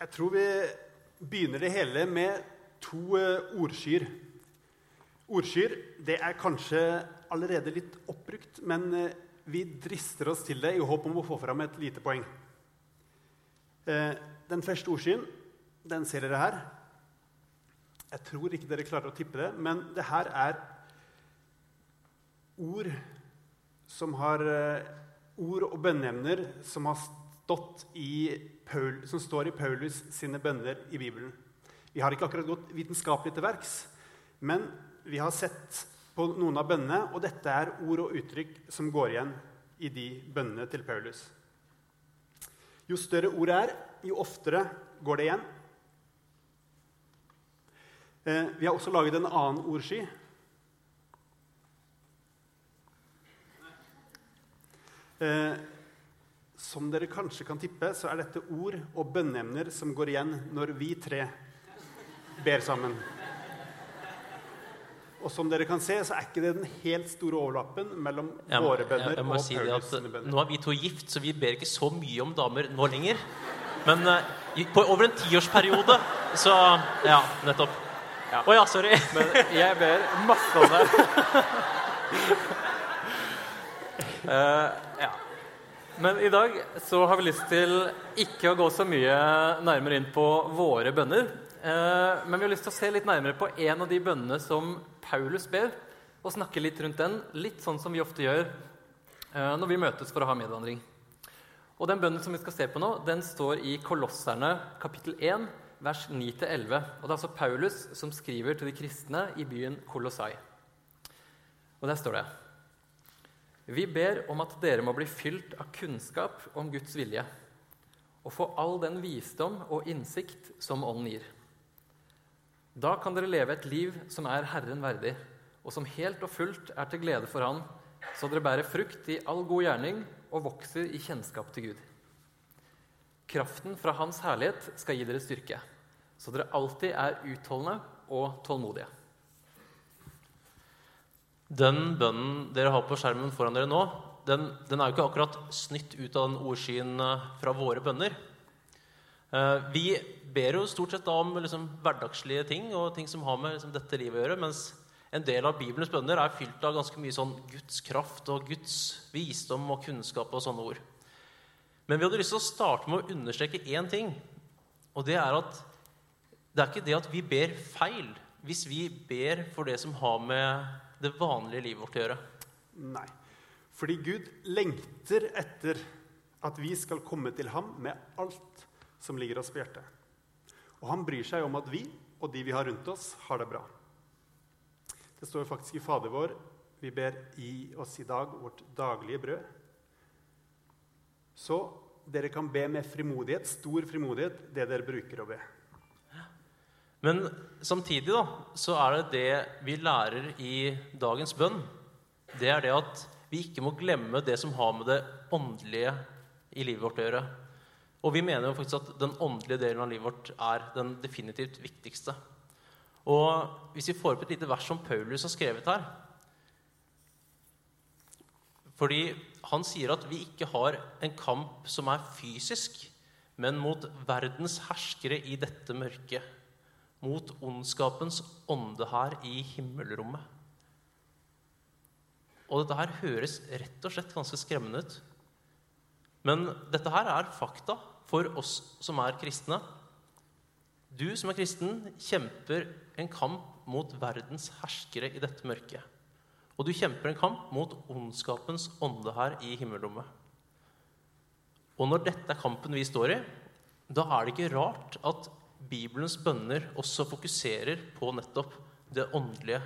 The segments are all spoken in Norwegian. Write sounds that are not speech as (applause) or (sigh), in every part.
Jeg tror vi begynner det hele med to eh, ordskyer. Ordskyer det er kanskje allerede litt oppbrukt, men eh, vi drister oss til det i håp om å få fram et lite poeng. Eh, Den første ordskyen den ser dere her. Jeg tror ikke dere klarer å tippe det, men det her er ord som har Ord og bønneemner som har stått i Paul, som står i Paulus sine bønner i Bibelen. Vi har ikke akkurat gått vitenskapelig til verks, men vi har sett på noen av bønnene, og dette er ord og uttrykk som går igjen i de bønnene til Paulus. Jo større ordet er, jo oftere går det igjen. Eh, vi har også laget en annen ordsky. Eh, som dere kanskje kan tippe, så er dette ord og bønneemner som går igjen når vi tre ber sammen. Og som dere kan se, så er ikke det den helt store overlappen mellom Jeg, våre jeg, bønner jeg må og si Paulus sine bønner. Nå er vi to gift, så vi ber ikke så mye om damer nå lenger. Men uh, på over en tiårsperiode så Ja, nettopp. Å Ja. ja, sorry. Men jeg ber masse om det. uh, (laughs) ja. Men i dag så har vi lyst til ikke å gå så mye nærmere inn på våre bønner. eh, men vi har lyst til å se litt nærmere på en av de bønnene som Paulus ber, og snakke litt rundt den, litt sånn som vi ofte gjør eh, når vi møtes for å ha medvandring. Og den bønnen som vi skal se på nå, den står i Kolosserne kapittel 1, vers 9-11. Og det er altså Paulus som skriver til de kristne i byen Kolossai. Og der står det Vi ber om at dere må bli fylt av kunnskap om Guds vilje, og få all den visdom og innsikt som Ånden gir. Da kan dere leve et liv som er Herren verdig, og som helt og fullt er til glede for Han, så dere bærer frukt i all god gjerning og vokser i kjennskap til Gud. Kraften fra Hans herlighet skal gi dere styrke, så dere alltid er utholdende og tålmodige. Den bønnen dere har på skjermen foran dere nå, den, den er jo ikke akkurat snytt ut av den ordskyen eh, fra våre bønner. Eh, Vi ber jo stort sett om liksom, hverdagslige ting og ting som har med liksom, dette livet å gjøre, mens en del av Bibelens bønner er fylt av ganske mye sånn Guds kraft og Guds visdom og kunnskap og sånne ord. Men vi hadde lyst til å starte med å understreke én ting, og det er at det er ikke det at vi ber feil hvis vi ber for det som har med det vanlige livet vårt å gjøre. Nei. Fordi Gud lengter etter at vi skal komme til ham med alt som ligger oss på hjertet. Og han bryr seg om at vi og de vi har rundt oss, har det bra. Det står faktisk i Fader vår vi ber gi oss i dag vårt daglige brød. Så dere kan be med frimodighet, stor frimodighet, det dere bruker å be. Men samtidig da, så er det det vi lærer i dagens bønn. Det er det at vi ikke må glemme det som har med det åndelige i livet vårt å gjøre. Og vi mener jo faktisk at den åndelige delen av livet vårt er den definitivt viktigste. Og hvis vi får opp et lite vers som Paulus har skrevet her Fordi han sier at vi ikke har en kamp som er fysisk, men mot verdens herskere i dette mørket. Mot ondskapens ånde her i himmelrommet. Og dette her høres rett og slett ganske skremmende ut. Men dette her er fakta for oss som er kristne. Du som er kristen, kjemper en kamp mot verdens herskere i dette mørket. Og du kjemper en kamp mot ondskapens ånde her i himmelrommet. Og når dette er kampen vi står i, da er det ikke rart at Bibelens bønner også fokuserer på nettopp det åndelige.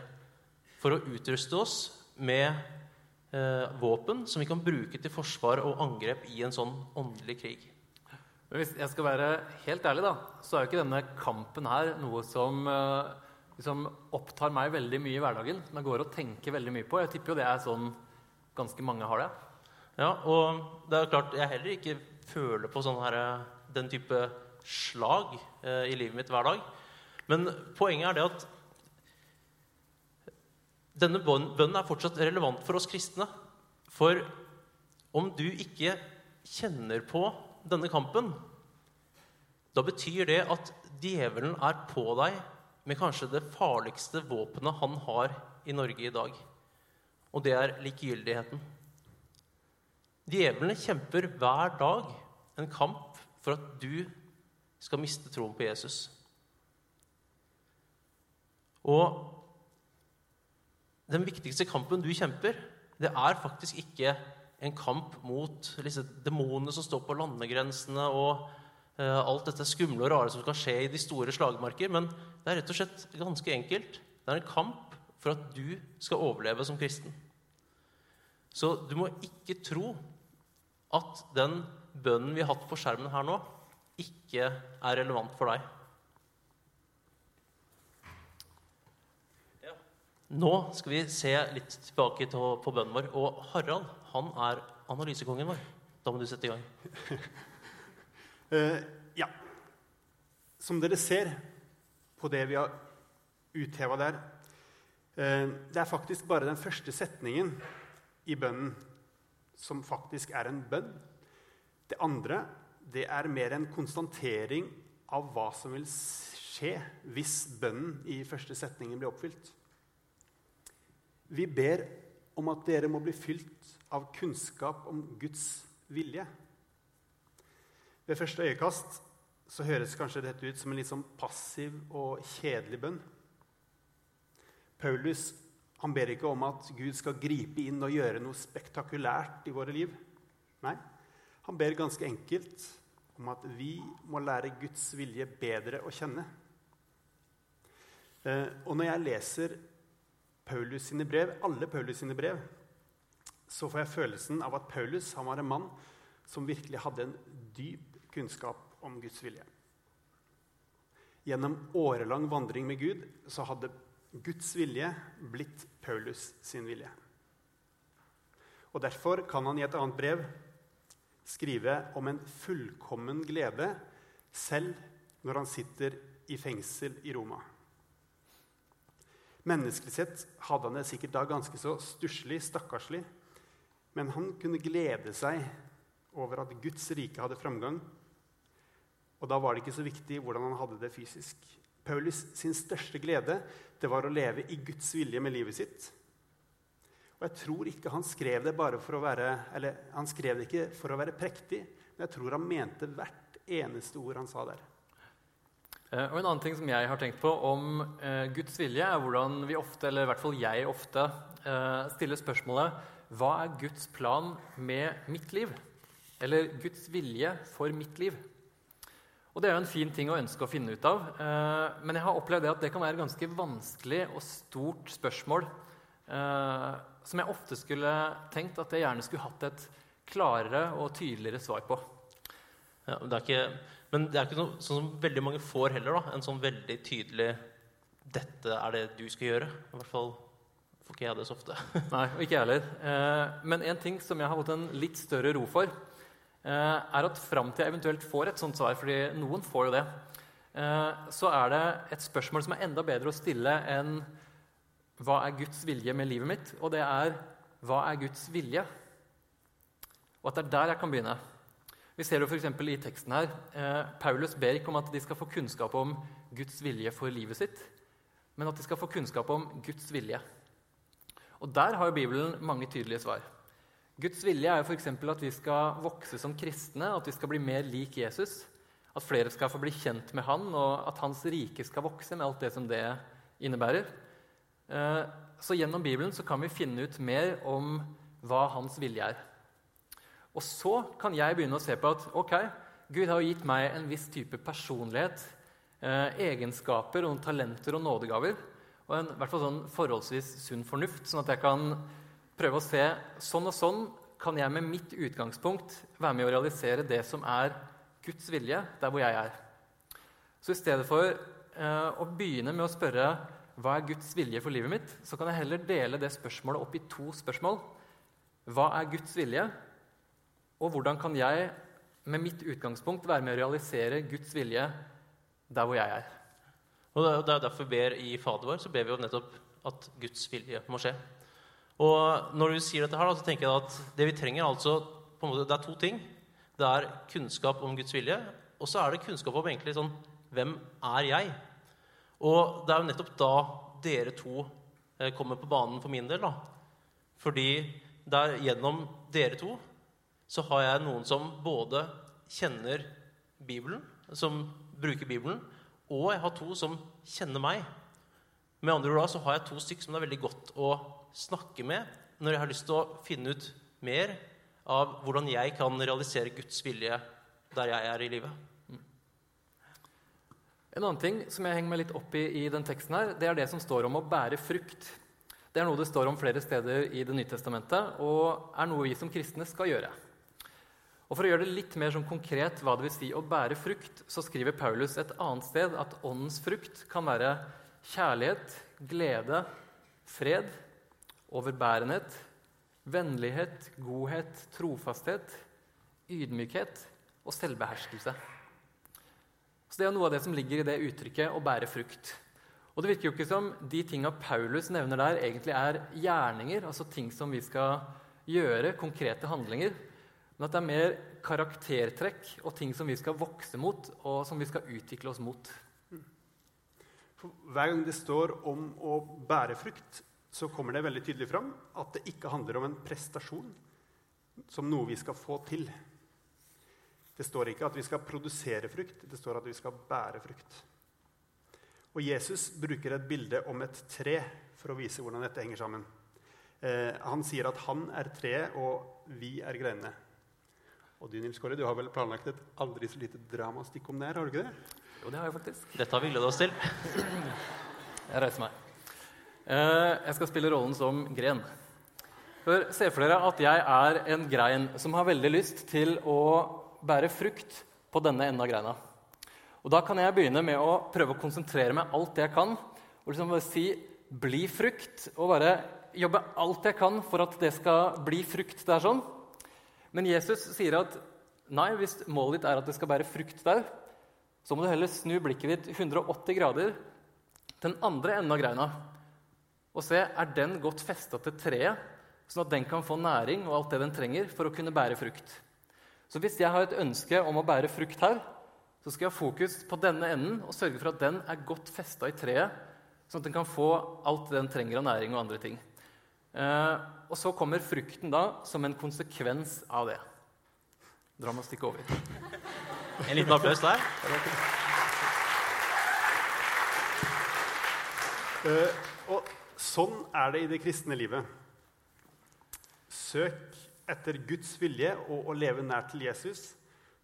For å utruste oss med eh, våpen som vi kan bruke til forsvar og angrep i en sånn åndelig krig. Men hvis jeg skal være helt ærlig, da, så er jo ikke denne kampen her noe som eh, liksom opptar meg veldig mye i hverdagen. Som jeg går og tenker veldig mye på. Jeg tipper jo det er sånn ganske mange har det. Ja, og det er klart jeg heller ikke føler på sånn her, den type slag eh, i livet mitt hver dag. Men poenget er det at denne bønnen er fortsatt relevant for oss kristne. For om du ikke kjenner på denne kampen, da betyr det at djevelen er på deg med kanskje det farligste våpenet han har i Norge i dag. Og det er likegyldigheten. Djevlene kjemper hver dag en kamp for at du skal miste troen på Jesus. Og den viktigste kampen du kjemper, det er faktisk ikke en kamp mot disse demonene som står på landegrensene, og uh, alt dette skumle og rare som skal skje i de store slagmarker. Men det er rett og slett ganske enkelt. Det er en kamp for at du skal overleve som kristen. Så du må ikke tro at den bønnen vi har hatt på skjermen her nå, ikke er relevant for deg. Nå skal vi se litt tilbake på bønnen vår. Og Harald han er analysekongen vår. Da må du sette i gang. uh, (laughs) ja. Som dere ser på det vi har utheva der uh, Det er faktisk bare den første setningen i bønnen som faktisk er en bønn. Det andre det er mer en konstatering av hva som vil skje hvis bønnen i første setningen blir oppfylt. Vi ber om at dere må bli fylt av kunnskap om Guds vilje. Ved første øyekast så høres kanskje dette ut som en litt sånn passiv og kjedelig bønn. Paulus han ber ikke om at Gud skal gripe inn og gjøre noe spektakulært i våre liv. Nei, han ber ganske enkelt om at vi må lære Guds vilje bedre å kjenne. Eh, og når jeg leser Paulus sine brev, alle Paulus sine brev, så får jeg følelsen av at Paulus han var en mann som virkelig hadde en dyp kunnskap om Guds vilje. Gjennom årelang vandring med Gud så hadde Guds vilje blitt Paulus sin vilje. Og Derfor kan han i et annet brev skrive om en fullkommen glede selv når han sitter i fengsel i Roma. Menneskelig sett hadde han det sikkert da ganske så stusslig, stakkarslig. Men han kunne glede seg over at Guds rike hadde framgang. Og da var det ikke så viktig hvordan han hadde det fysisk. Paulus sin største glede det var å leve i Guds vilje med livet sitt. Og jeg tror ikke han skrev det bare for å være eller han skrev det ikke for å være prektig, men jeg tror han mente hvert eneste ord han sa der. Eh, og En annen ting som jeg har tenkt på om eh, Guds vilje, er hvordan vi ofte, eller i hvert fall jeg ofte, eh, stiller spørsmålet hva er Guds plan med mitt liv? Eller Guds vilje for mitt liv? Og Det er jo en fin ting å ønske å finne ut av. Men jeg har opplevd det at det kan være et ganske vanskelig og stort spørsmål som jeg ofte skulle tenkt at jeg gjerne skulle hatt et klarere og tydeligere svar på. Ja, det ikke, men det er ikke noe, sånn som veldig mange får heller. da, En sånn veldig tydelig 'Dette er det du skal gjøre'. I hvert fall får ikke jeg det så ofte. (laughs) Nei, og ikke jeg heller. Eh, men en ting som jeg har fått en litt større ro for, Eh, er at fram til jeg eventuelt får et sånt svar, fordi noen får jo det, eh, så er det et spørsmål som er enda bedre å stille enn hva er Guds vilje med livet mitt? Og det er hva er Guds vilje? Og at det er der jeg kan begynne. Vi ser jo f.eks. i teksten her. Eh, Paulus ber ikke om at de skal få kunnskap om Guds vilje for livet sitt, men at de skal få kunnskap om Guds vilje. Og der har jo Bibelen mange tydelige svar. Guds vilje er jo f.eks. at vi skal vokse som kristne, at vi skal bli mer lik Jesus. At flere skal få bli kjent med han, og at hans rike skal vokse med alt det som det innebærer. Eh, så gjennom Bibelen så kan vi finne ut mer om hva hans vilje er. Og så kan jeg begynne å se på at ok, Gud har gitt meg en viss type personlighet, eh, egenskaper og talenter og nådegaver. Og en hvert fall sånn forholdsvis sunn fornuft, sånn at jeg kan prøve å se sånn og sånn kan jeg med mitt utgangspunkt være med å realisere det som er Guds vilje der hvor jeg er. Så i stedet for eh, å begynne med å spørre hva er Guds vilje for livet mitt, så kan jeg heller dele det spørsmålet opp i to spørsmål. Hva er Guds vilje? Og hvordan kan jeg med mitt utgangspunkt være med å realisere Guds vilje der hvor jeg er? Og Det er derfor vi ber i Fader vår så ber vi jo nettopp at Guds vilje må skje. Og når du sier dette her, så tenker jeg at det vi trenger, altså, på en måte, det er to ting. Det er kunnskap om Guds vilje, og så er det kunnskap om egentlig sånn Hvem er jeg? Og det er jo nettopp da dere to eh, kommer på banen for min del. da. Fordi der gjennom dere to så har jeg noen som både kjenner Bibelen, som bruker Bibelen, og jeg har to som kjenner meg. Med andre ord da så har jeg to stykker som det er veldig godt å snakke med når jeg har lyst til å finne ut mer av hvordan jeg kan realisere Guds vilje der jeg er i livet. En annen ting som jeg henger meg litt opp i i den teksten, her, det er det som står om å bære frukt. Det er noe det står om flere steder i Det nye testamentet, og er noe vi som kristne skal gjøre. Og For å gjøre det litt mer sånn konkret hva det vil si å bære frukt, så skriver Paulus et annet sted at åndens frukt kan være kjærlighet, glede, fred, overbærenhet, vennlighet, godhet, trofasthet, ydmykhet og selvbeherskelse. Så Det er noe av det som ligger i det uttrykket 'å bære frukt'. Og Det virker jo ikke som de tinga Paulus nevner der, egentlig er gjerninger, altså ting som vi skal gjøre, konkrete handlinger, men at det er mer karaktertrekk og ting som vi skal vokse mot, og som vi skal utvikle oss mot. For hver gang det står om å bære frukt, så kommer det veldig tydelig fram at det ikke handler om en prestasjon som noe vi skal få til. Det står ikke at vi skal produsere frukt, det står at vi skal bære frukt. Og Jesus bruker et bilde om et tre for å vise hvordan dette henger sammen. Eh, han sier at han er treet, og vi er greinene. Og du, Nils Kåre, du har vel planlagt et aldri så lite dramastikk om det her? har du ikke det? Jo, det har jeg faktisk. Dette har vi gledet oss til. (clears throat) Jeg reiser meg. Eh, jeg skal spille rollen som gren. For Se for dere at jeg er en grein som har veldig lyst til å bære frukt på denne enden av greina. Og Da kan jeg begynne med å prøve å konsentrere meg alt jeg kan. Og liksom bare si 'bli frukt', og bare jobbe alt jeg kan for at det skal bli frukt der. sånn. Men Jesus sier at nei, hvis målet ditt er at det skal bære frukt der, så må du heller snu blikket ditt 180 grader til den andre enden av greina og se er den godt festa til treet, sånn at den kan få næring og alt det den trenger for å kunne bære frukt. Så hvis jeg har et ønske om å bære frukt her, så skal jeg ha fokus på denne enden og sørge for at den er godt festa i treet, sånn at den kan få alt den trenger av næring og andre ting. Eh, og så kommer frukten da som en konsekvens av det. Dramatikk over. En liten applaus der. Uh, og sånn er det i det kristne livet. Søk etter Guds vilje og å leve nær til Jesus,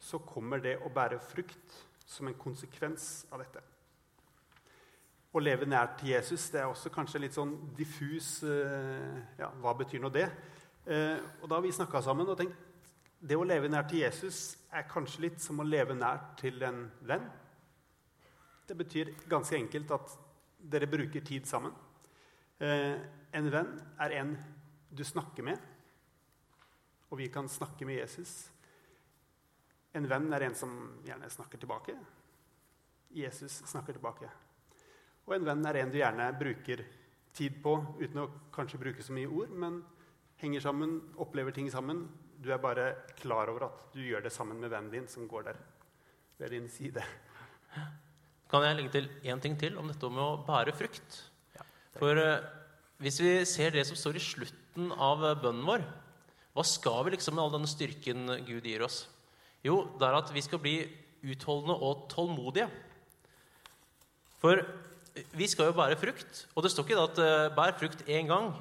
så kommer det å bære frukt som en konsekvens av dette. Å leve nær til Jesus det er også kanskje litt sånn diffus eh, ja, Hva betyr nå det? Eh, og Da har vi snakka sammen og tenkt det å leve nær til Jesus er kanskje litt som å leve nær til en venn. Det betyr ganske enkelt at dere bruker tid sammen. Eh, en venn er en du snakker med, og vi kan snakke med Jesus. En venn er en som gjerne snakker tilbake. Jesus snakker tilbake. Og en venn er en du gjerne bruker tid på uten å kanskje bruke så mye ord, men henger sammen, opplever ting sammen. Du er bare klar over at du gjør det sammen med vennen din som går der ved din side. Kan jeg legge til én ting til om dette med å bære frukt? For uh, hvis vi ser det som står i slutten av bønnen vår, hva skal vi liksom med all denne styrken Gud gir oss? Jo, det er at vi skal bli utholdende og tålmodige. For vi skal jo bære frukt. Og det står ikke at uh, 'bær frukt én gang'.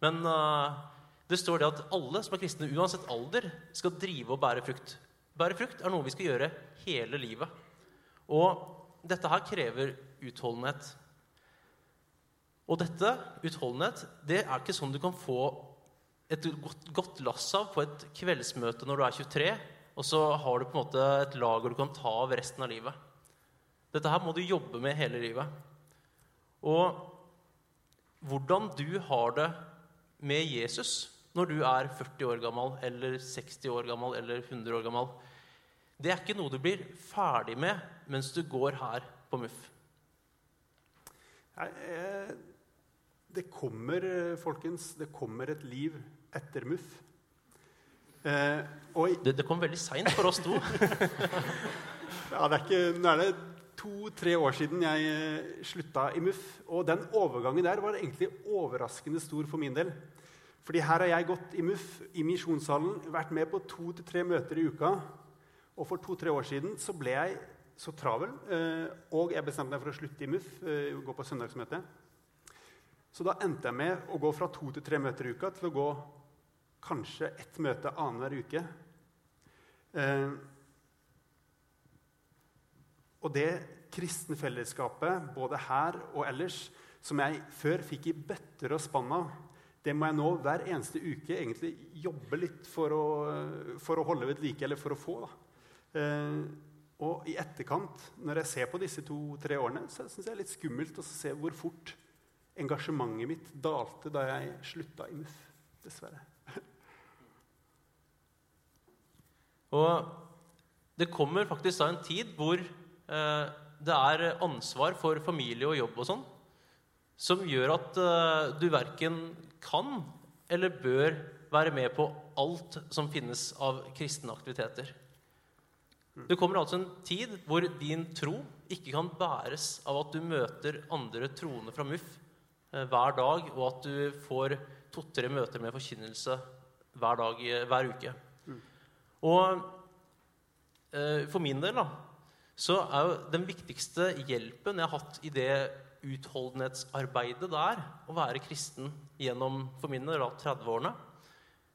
Men uh, det står det at alle som er kristne, uansett alder, skal drive og bære frukt. Bære frukt er noe vi skal gjøre hele livet. Og dette her krever utholdenhet. Og dette, utholdenhet, det er ikke sånn du kan få et godt, godt lass av på et kveldsmøte når du er 23, og så har du på en måte et lager du kan ta av resten av livet. Dette her må du jobbe med hele livet. Og hvordan du har det med Jesus når du er 40 år gammel eller 60 år gammel eller 100 år gammel, det er ikke noe du blir ferdig med mens du går her på MUF. Nei, det kommer, folkens, det kommer et liv etter MUF. Eh, det, det, kom veldig seint for oss to. (laughs) Ja, det er ikke, Nå er det to-tre år siden jeg eh, slutta i MUF. Og den overgangen der var egentlig overraskende stor for min del. Fordi her har jeg gått i MUF i Misjonssalen, vært med på to til tre møter i uka. Og for to-tre år siden så ble jeg så travel, eh, og jeg bestemte meg for å slutte i MUF, eh, gå på søndagsmøte. Så da endte jeg med å gå fra to til tre møter i uka til å gå kanskje ett møte annenhver uke. Eh, og det kristne fellesskapet, både her og ellers, som jeg før fikk i bøtter og spann av, det må jeg nå hver eneste uke egentlig jobbe litt for å, for å holde ved like, eller for å få. Eh, og i etterkant, når jeg ser på disse to-tre årene, så syns jeg det er litt skummelt å se hvor fort engasjementet mitt dalte da jeg slutta i MUF. Dessverre. Og det kommer faktisk da en tid hvor eh, det er ansvar for familie og jobb og sånn, som gjør at eh, du verken kan eller bør være med på alt som finnes av kristne aktiviteter. Det kommer altså en tid hvor din tro ikke kan bæres av at du møter andre troende fra MUF eh, hver dag, og at du får to-tre møter med forkynnelse hver, dag, hver uke. Og eh, for min del da, så er jo den viktigste hjelpen jeg har hatt i det utholdenhetsarbeidet der, å være kristen gjennom for min del 30-årene,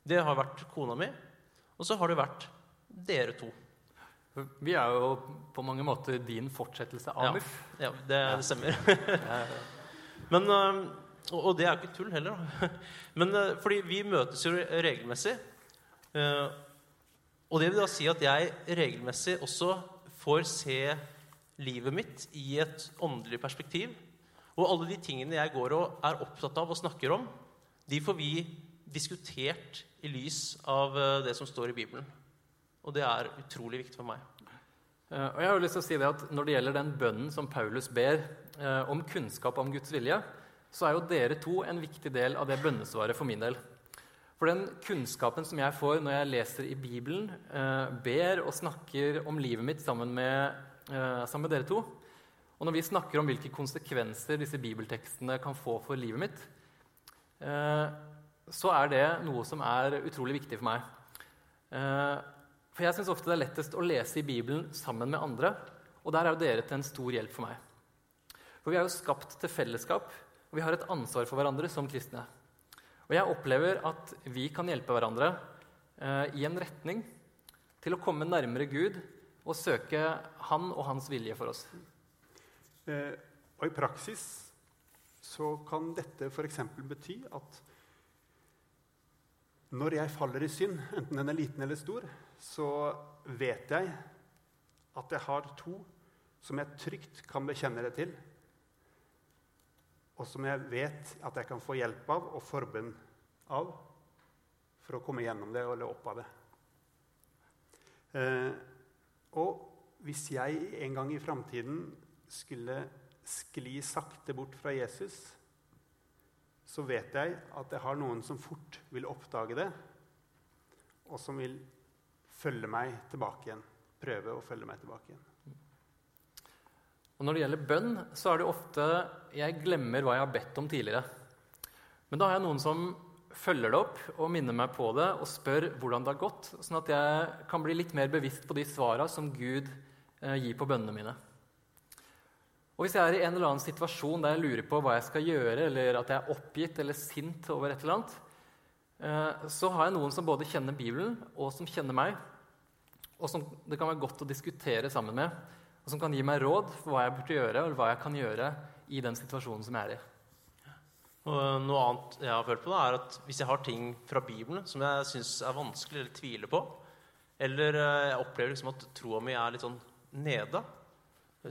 det har vært kona mi, og så har det vært dere to. Vi er jo på mange måter din fortsettelse av Ja. MUF. Ja, det, det stemmer. (laughs) Men, øh, og, det er jo ikke tull heller. da. (laughs) Men øh, fordi vi møtes jo regelmessig. Og det vil da si at jeg regelmessig også får se livet mitt i et åndelig perspektiv. Og alle de tingene jeg går og er opptatt av og snakker om, de får vi diskutert i lys av øh, det som står i Bibelen. Og det er utrolig viktig for meg. Eh, Og jeg har jo lyst til å si det at Når det gjelder den bønnen som Paulus ber eh, om kunnskap om Guds vilje, så er jo dere to en viktig del av det bønnesvaret for min del. For den kunnskapen som jeg får når jeg leser i Bibelen, eh, ber og snakker om livet mitt sammen med, eh, sammen med dere to, og når vi snakker om hvilke konsekvenser disse bibeltekstene kan få for livet mitt, eh, så er det noe som er utrolig viktig for meg. For jeg syns ofte det er lettest å lese i Bibelen sammen med andre, og der er jo dere til en stor hjelp for meg. For vi er jo skapt til fellesskap, og vi har et ansvar for hverandre som kristne. Og jeg opplever at vi kan hjelpe hverandre eh, i en retning til å komme nærmere Gud og søke Han og Hans vilje for oss. Eh, og i praksis så kan dette f.eks. bety at når jeg faller i synd, enten den er liten eller stor, så vet jeg at jeg har to som jeg trygt kan bekjenne det til, og som jeg vet at jeg kan få hjelp av og forbønn av for å komme gjennom det eller opp av det. Eh, og hvis jeg en gang i framtiden skulle skli sakte bort fra Jesus, så vet jeg at jeg har noen som fort vil oppdage det, og som vil følge meg tilbake igjen. Prøve å følge meg tilbake igjen. Og Når det gjelder bønn, så er det ofte jeg glemmer hva jeg har bedt om tidligere. Men da har jeg noen som følger det opp og minner meg på det og spør hvordan det har gått, sånn at jeg kan bli litt mer bevisst på de svara som Gud eh, gir på bønnene mine. Og Hvis jeg er i en eller annen situasjon der jeg lurer på hva jeg skal gjøre, eller at jeg er oppgitt eller sint over et eller annet, eh, så har jeg noen som både kjenner Bibelen, og som kjenner meg, og som det kan være godt å diskutere sammen med, og som kan gi meg råd for hva jeg burde gjøre, eller hva jeg kan gjøre i den situasjonen som jeg er i. Og noe annet jeg har følt på, da, er at hvis jeg har ting fra Bibelen som jeg syns er vanskelig eller tviler på, eller eh, jeg opplever liksom at troa mi er litt sånn nede,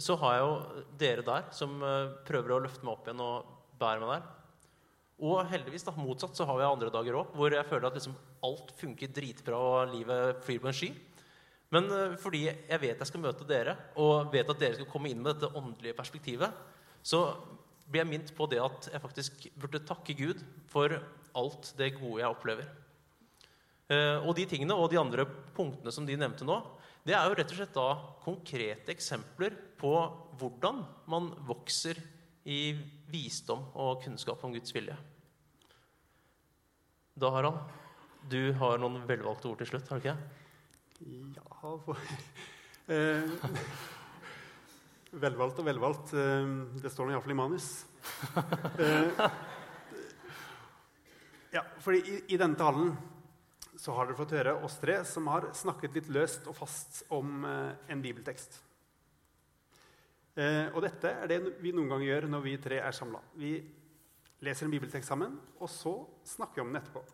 så har jeg jo dere der som eh, prøver å løfte meg opp igjen og bære meg der. Og heldigvis, da, motsatt, så har vi andre dager òg hvor jeg føler at liksom alt funker dritbra og livet flyr på en sky. Men eh, fordi jeg vet jeg skal møte dere, og vet at dere skal komme inn med dette åndelige perspektivet, så blir jeg minnet på det at jeg faktisk burde takke Gud for alt det gode jeg opplever. Eh, og de tingene og de andre punktene som de nevnte nå, det er jo rett og slett da konkrete eksempler på hvordan man vokser i visdom og kunnskap om Guds vilje. Da, Harald, du har noen velvalgte ord til slutt, har du ikke? Ja for, eh, Velvalgt og velvalgt. Eh, det står nå iallfall i manus. Eh, ja, fordi i, i denne talen så har dere fått høre oss tre som har snakket litt løst og fast om en bibeltekst. Og dette er det vi noen ganger gjør når vi tre er samla. Vi leser en bibeltekst sammen, og så snakker vi om den etterpå.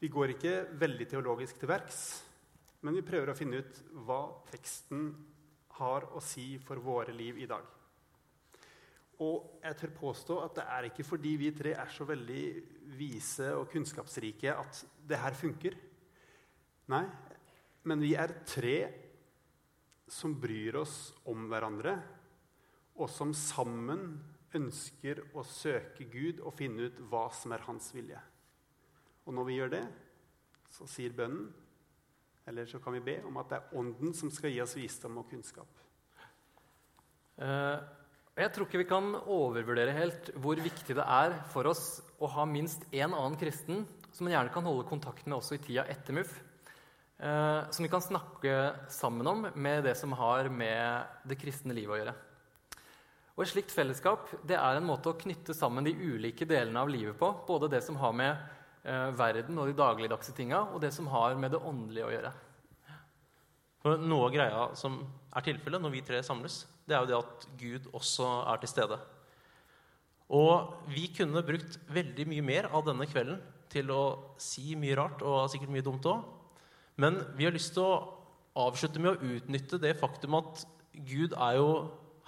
Vi går ikke veldig teologisk til verks, men vi prøver å finne ut hva teksten har å si for våre liv i dag. Og jeg tør påstå at det er ikke fordi vi tre er så veldig vise og kunnskapsrike at det her funker. Nei, men vi er tre som bryr oss om hverandre, og som sammen ønsker å søke Gud og finne ut hva som er hans vilje. Og når vi gjør det, så sier bønnen, eller så kan vi be om at det er Ånden som skal gi oss visdom og kunnskap. Uh, jeg tror ikke vi kan overvurdere helt hvor viktig det er for oss å ha minst én annen kristen som man gjerne kan holde kontakt med også i tida etter MUF. Eh, som vi kan snakke sammen om med det som har med det kristne livet å gjøre. Og Et slikt fellesskap det er en måte å knytte sammen de ulike delene av livet på. Både det som har med eh, verden og de dagligdagse tinga, og det som har med det åndelige å gjøre. For Noe av greia som er tilfellet når vi tre samles, det er jo det at Gud også er til stede. Og vi kunne brukt veldig mye mer av denne kvelden til å si mye rart og sikkert mye dumt òg. Men vi har lyst til å avslutte med å utnytte det faktum at Gud er jo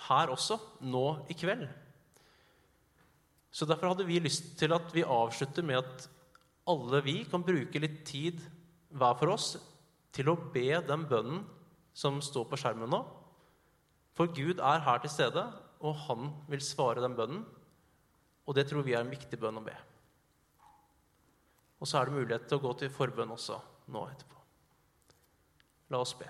her også, nå i kveld. Så derfor hadde vi lyst til at vi avslutter med at alle vi kan bruke litt tid hver for oss til å be den bønnen som står på skjermen nå. For Gud er her til stede, og han vil svare den bønnen. Og det tror vi er en viktig bønn å be. Og så er det mulighet til å gå til forbønn også nå etterpå. La oss be.